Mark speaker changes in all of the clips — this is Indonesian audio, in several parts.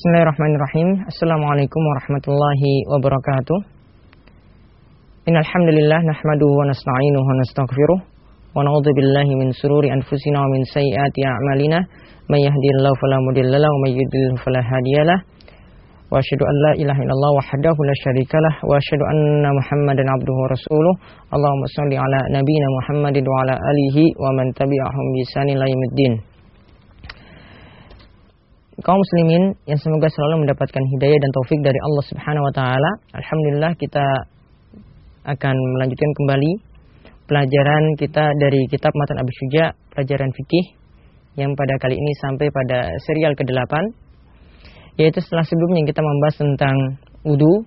Speaker 1: Bismillahirrahmanirrahim. Assalamualaikum warahmatullahi wabarakatuh. Innal hamdalillah nahmaduhu wa nasta'inuhu wa nastaghfiruh wa na'udzu billahi min sururi anfusina wa min sayyiati a'malina. May yahdihillahu fala mudilla lahu wa may yudlil fala hadiyalah. Wa asyhadu an la ilaha illallah wahdahu la syarikalah wa asyhadu anna Muhammadan abduhu wa rasuluh. Allahumma shalli ala nabiyyina Muhammadin wa ala alihi wa man tabi'ahum bi kaum muslimin yang semoga selalu mendapatkan hidayah dan taufik dari Allah Subhanahu wa taala. Alhamdulillah kita akan melanjutkan kembali pelajaran kita dari kitab Matan Abi Syuja, pelajaran fikih yang pada kali ini sampai pada serial ke-8 yaitu setelah sebelumnya kita membahas tentang wudu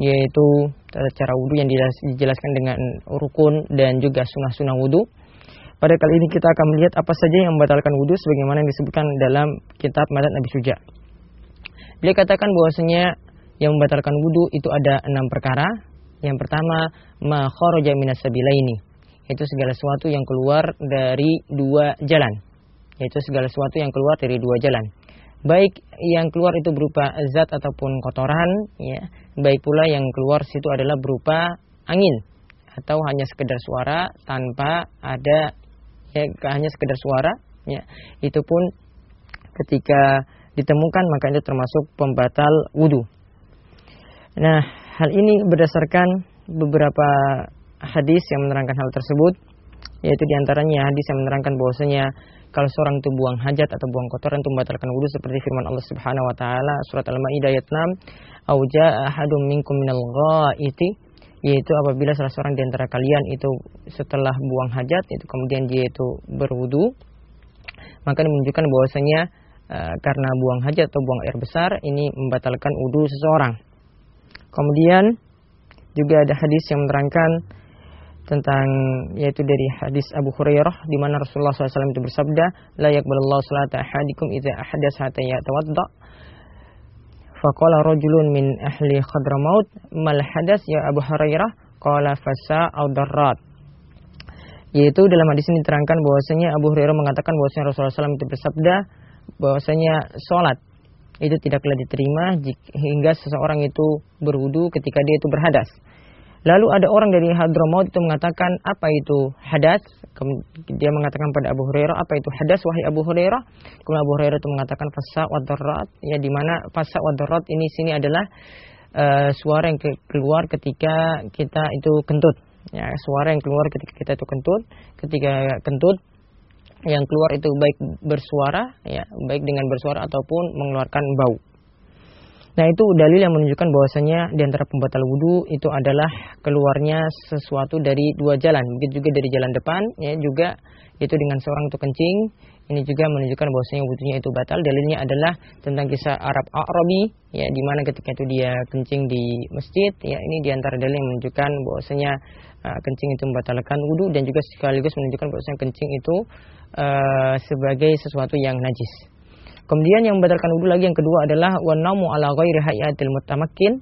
Speaker 1: yaitu cara wudu yang dijelaskan dengan rukun dan juga sunnah-sunnah wudu. Pada kali ini kita akan melihat apa saja yang membatalkan wudhu sebagaimana yang disebutkan dalam kitab Madat Nabi Suja. Beliau katakan bahwasanya yang membatalkan wudhu itu ada enam perkara. Yang pertama, ma kharaja minas ini, yaitu segala sesuatu yang keluar dari dua jalan. Yaitu segala sesuatu yang keluar dari dua jalan. Baik yang keluar itu berupa zat ataupun kotoran, ya. Baik pula yang keluar situ adalah berupa angin atau hanya sekedar suara tanpa ada ya hanya sekedar suara ya. Itu pun ketika ditemukan maka itu termasuk pembatal wudhu nah hal ini berdasarkan beberapa hadis yang menerangkan hal tersebut yaitu di antaranya hadis yang menerangkan bahwasanya kalau seorang itu buang hajat atau buang kotoran itu membatalkan wudhu seperti firman Allah Subhanahu wa taala surat Al-Maidah ayat 6 auja ahadum minkum minal ghaiti yaitu apabila salah seorang di antara kalian itu setelah buang hajat itu kemudian dia itu berwudu maka menunjukkan bahwasanya uh, karena buang hajat atau buang air besar ini membatalkan wudu seseorang. Kemudian juga ada hadis yang menerangkan tentang yaitu dari hadis Abu Hurairah di mana Rasulullah SAW itu bersabda la yaqbalallahu salata ahadikum idza ahdas hatta Faqala rajulun min ahli Khadramaut mal hadas ya Abu Hurairah qala fasa au darrat. Yaitu dalam hadis ini diterangkan bahwasanya Abu Hurairah mengatakan bahwasanya Rasulullah SAW itu bersabda bahwasanya sholat itu tidaklah diterima hingga seseorang itu berwudu ketika dia itu berhadas. Lalu ada orang dari Hadramaut itu mengatakan apa itu hadas? Dia mengatakan pada Abu Hurairah apa itu hadas wahai Abu Hurairah? Kemudian Abu Hurairah itu mengatakan fasa wadarat ya di mana fasa wadarat ini sini adalah uh, suara yang keluar ketika kita itu kentut. Ya, suara yang keluar ketika kita itu kentut, ketika kentut yang keluar itu baik bersuara ya, baik dengan bersuara ataupun mengeluarkan bau. Nah itu dalil yang menunjukkan bahwasanya di antara pembatal wudhu itu adalah keluarnya sesuatu dari dua jalan. Begitu juga dari jalan depan, ya juga itu dengan seorang itu kencing. Ini juga menunjukkan bahwasanya wudhunya itu batal. Dalilnya adalah tentang kisah Arab Arabi, ya di mana ketika itu dia kencing di masjid. Ya ini di antara dalil yang menunjukkan bahwasanya uh, kencing itu membatalkan wudhu dan juga sekaligus menunjukkan bahwasanya kencing itu uh, sebagai sesuatu yang najis. Kemudian yang membatalkan wudhu lagi yang kedua adalah wanamu ala ghairi hayatil mutamakkin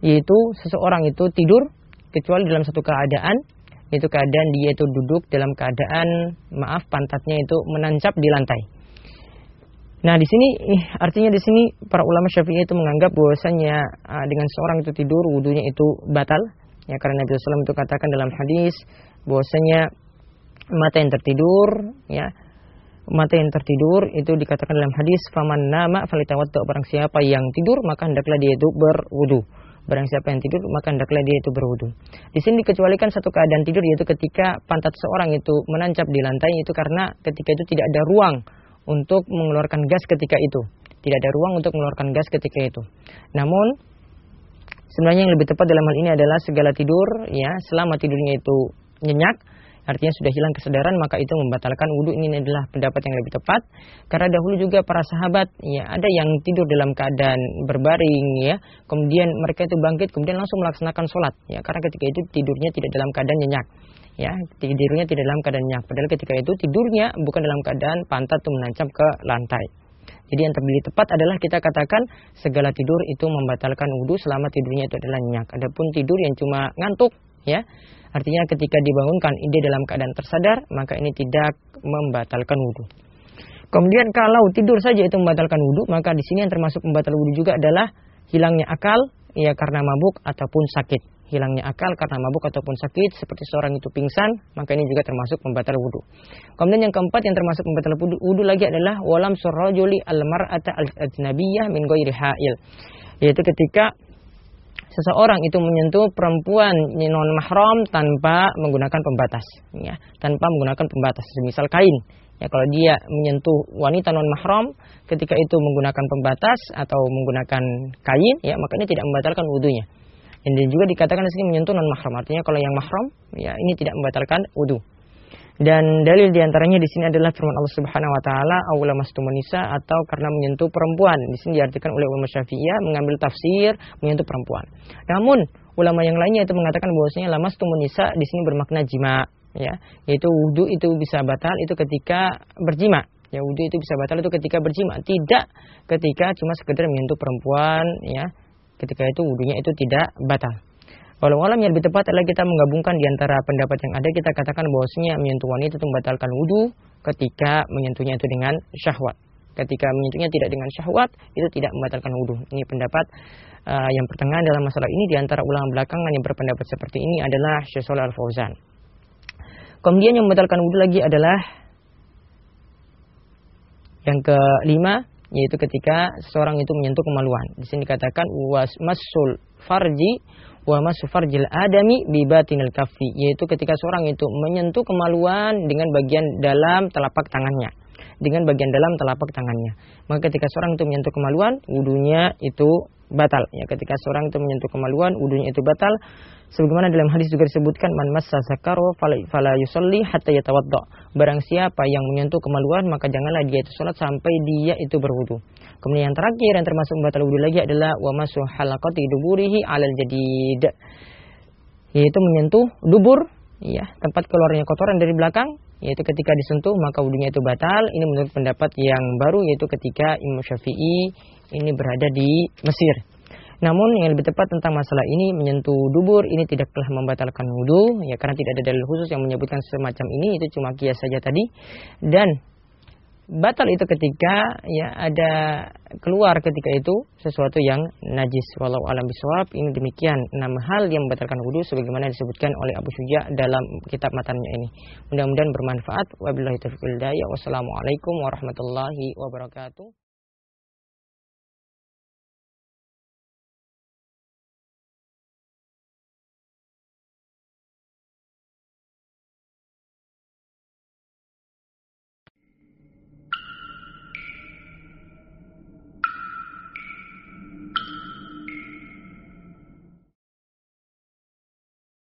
Speaker 1: yaitu seseorang itu tidur kecuali dalam satu keadaan. Yaitu keadaan dia itu duduk dalam keadaan maaf pantatnya itu menancap di lantai. Nah di sini artinya di sini para ulama syafi'i itu menganggap bahwasanya uh, dengan seorang itu tidur wudhunya itu batal. Ya karena Nabi SAW itu katakan dalam hadis bahwasanya mata yang tertidur ya mata yang tertidur itu dikatakan dalam hadis faman nama falitawadda barang siapa yang tidur maka hendaklah dia itu berwudu. Barang siapa yang tidur maka hendaklah dia itu berwudu. Di sini dikecualikan satu keadaan tidur yaitu ketika pantat seorang itu menancap di lantai itu karena ketika itu tidak ada ruang untuk mengeluarkan gas ketika itu. Tidak ada ruang untuk mengeluarkan gas ketika itu. Namun sebenarnya yang lebih tepat dalam hal ini adalah segala tidur ya selama tidurnya itu nyenyak artinya sudah hilang kesadaran maka itu membatalkan wudhu ini adalah pendapat yang lebih tepat. Karena dahulu juga para sahabat ya ada yang tidur dalam keadaan berbaring ya. Kemudian mereka itu bangkit kemudian langsung melaksanakan sholat ya. Karena ketika itu tidurnya tidak dalam keadaan nyenyak ya. Tidurnya tidak dalam keadaan nyenyak. Padahal ketika itu tidurnya bukan dalam keadaan pantat itu menancap ke lantai. Jadi yang terlebih tepat adalah kita katakan segala tidur itu membatalkan wudhu selama tidurnya itu adalah nyenyak. Adapun tidur yang cuma ngantuk, ya, artinya ketika dibangunkan ide dalam keadaan tersadar, maka ini tidak membatalkan wudhu. Kemudian kalau tidur saja itu membatalkan wudhu, maka di sini yang termasuk membatal wudhu juga adalah hilangnya akal ya karena mabuk ataupun sakit. Hilangnya akal karena mabuk ataupun sakit seperti seorang itu pingsan, maka ini juga termasuk membatal wudhu. Kemudian yang keempat yang termasuk membatal wudhu lagi adalah walam surrajuli al-mar'ata al-ajnabiyah min ghairi. Yaitu ketika seseorang itu menyentuh perempuan non mahram tanpa menggunakan pembatas ya tanpa menggunakan pembatas misal kain. Ya kalau dia menyentuh wanita non mahram ketika itu menggunakan pembatas atau menggunakan kain ya ini tidak membatalkan wudhunya dan juga dikatakan di sini menyentuh non mahram artinya kalau yang mahram ya ini tidak membatalkan wudhu dan dalil di antaranya di sini adalah firman Allah Subhanahu Wa Taala, "Aula nisa" atau karena menyentuh perempuan. Di sini diartikan oleh ulama Syafi'iyah mengambil tafsir menyentuh perempuan. Namun ulama yang lainnya itu mengatakan bahwasanya lamastumun nisa di sini bermakna jima, ya, yaitu wudhu itu bisa batal itu ketika berjima. Ya, wudhu itu bisa batal itu ketika berjima, tidak ketika cuma sekedar menyentuh perempuan, ya. Ketika itu wudhunya itu tidak batal. Walau alam yang lebih tepat adalah kita menggabungkan di antara pendapat yang ada kita katakan bahwasanya menyentuh wanita itu membatalkan wudhu ketika menyentuhnya itu dengan syahwat. Ketika menyentuhnya tidak dengan syahwat itu tidak membatalkan wudhu. Ini pendapat uh, yang pertengahan dalam masalah ini di antara ulama belakangan yang berpendapat seperti ini adalah Syekh Al Fauzan. Kemudian yang membatalkan wudhu lagi adalah yang kelima yaitu ketika seseorang itu menyentuh kemaluan. Di sini dikatakan was masul farji wa masufarjil adami bibatinil kafi yaitu ketika seorang itu menyentuh kemaluan dengan bagian dalam telapak tangannya dengan bagian dalam telapak tangannya. Maka ketika seorang itu menyentuh kemaluan wudhunya itu batal. Ya ketika seorang itu menyentuh kemaluan wudhunya itu batal. Sebagaimana dalam hadis juga disebutkan man massa zakaro fala yusalli hatta yatawadda barang siapa yang menyentuh kemaluan maka janganlah dia itu salat sampai dia itu berwudu kemudian yang terakhir yang termasuk batal wudhu lagi adalah wa masu halaqati duburihi alal jadid. Yaitu menyentuh dubur ya tempat keluarnya kotoran dari belakang yaitu ketika disentuh maka wudhunya itu batal ini menurut pendapat yang baru yaitu ketika Imam Syafi'i ini berada di Mesir. Namun yang lebih tepat tentang masalah ini menyentuh dubur ini tidak telah membatalkan wudhu ya karena tidak ada dalil khusus yang menyebutkan semacam ini itu cuma kias saja tadi dan batal itu ketika ya ada keluar ketika itu sesuatu yang najis. Walau alam bisawab ini demikian enam hal yang membatalkan wudhu sebagaimana disebutkan oleh Abu Suja dalam kitab matanya ini. Mudah-mudahan bermanfaat. Wabillahi taufiq wassalamualaikum warahmatullahi wabarakatuh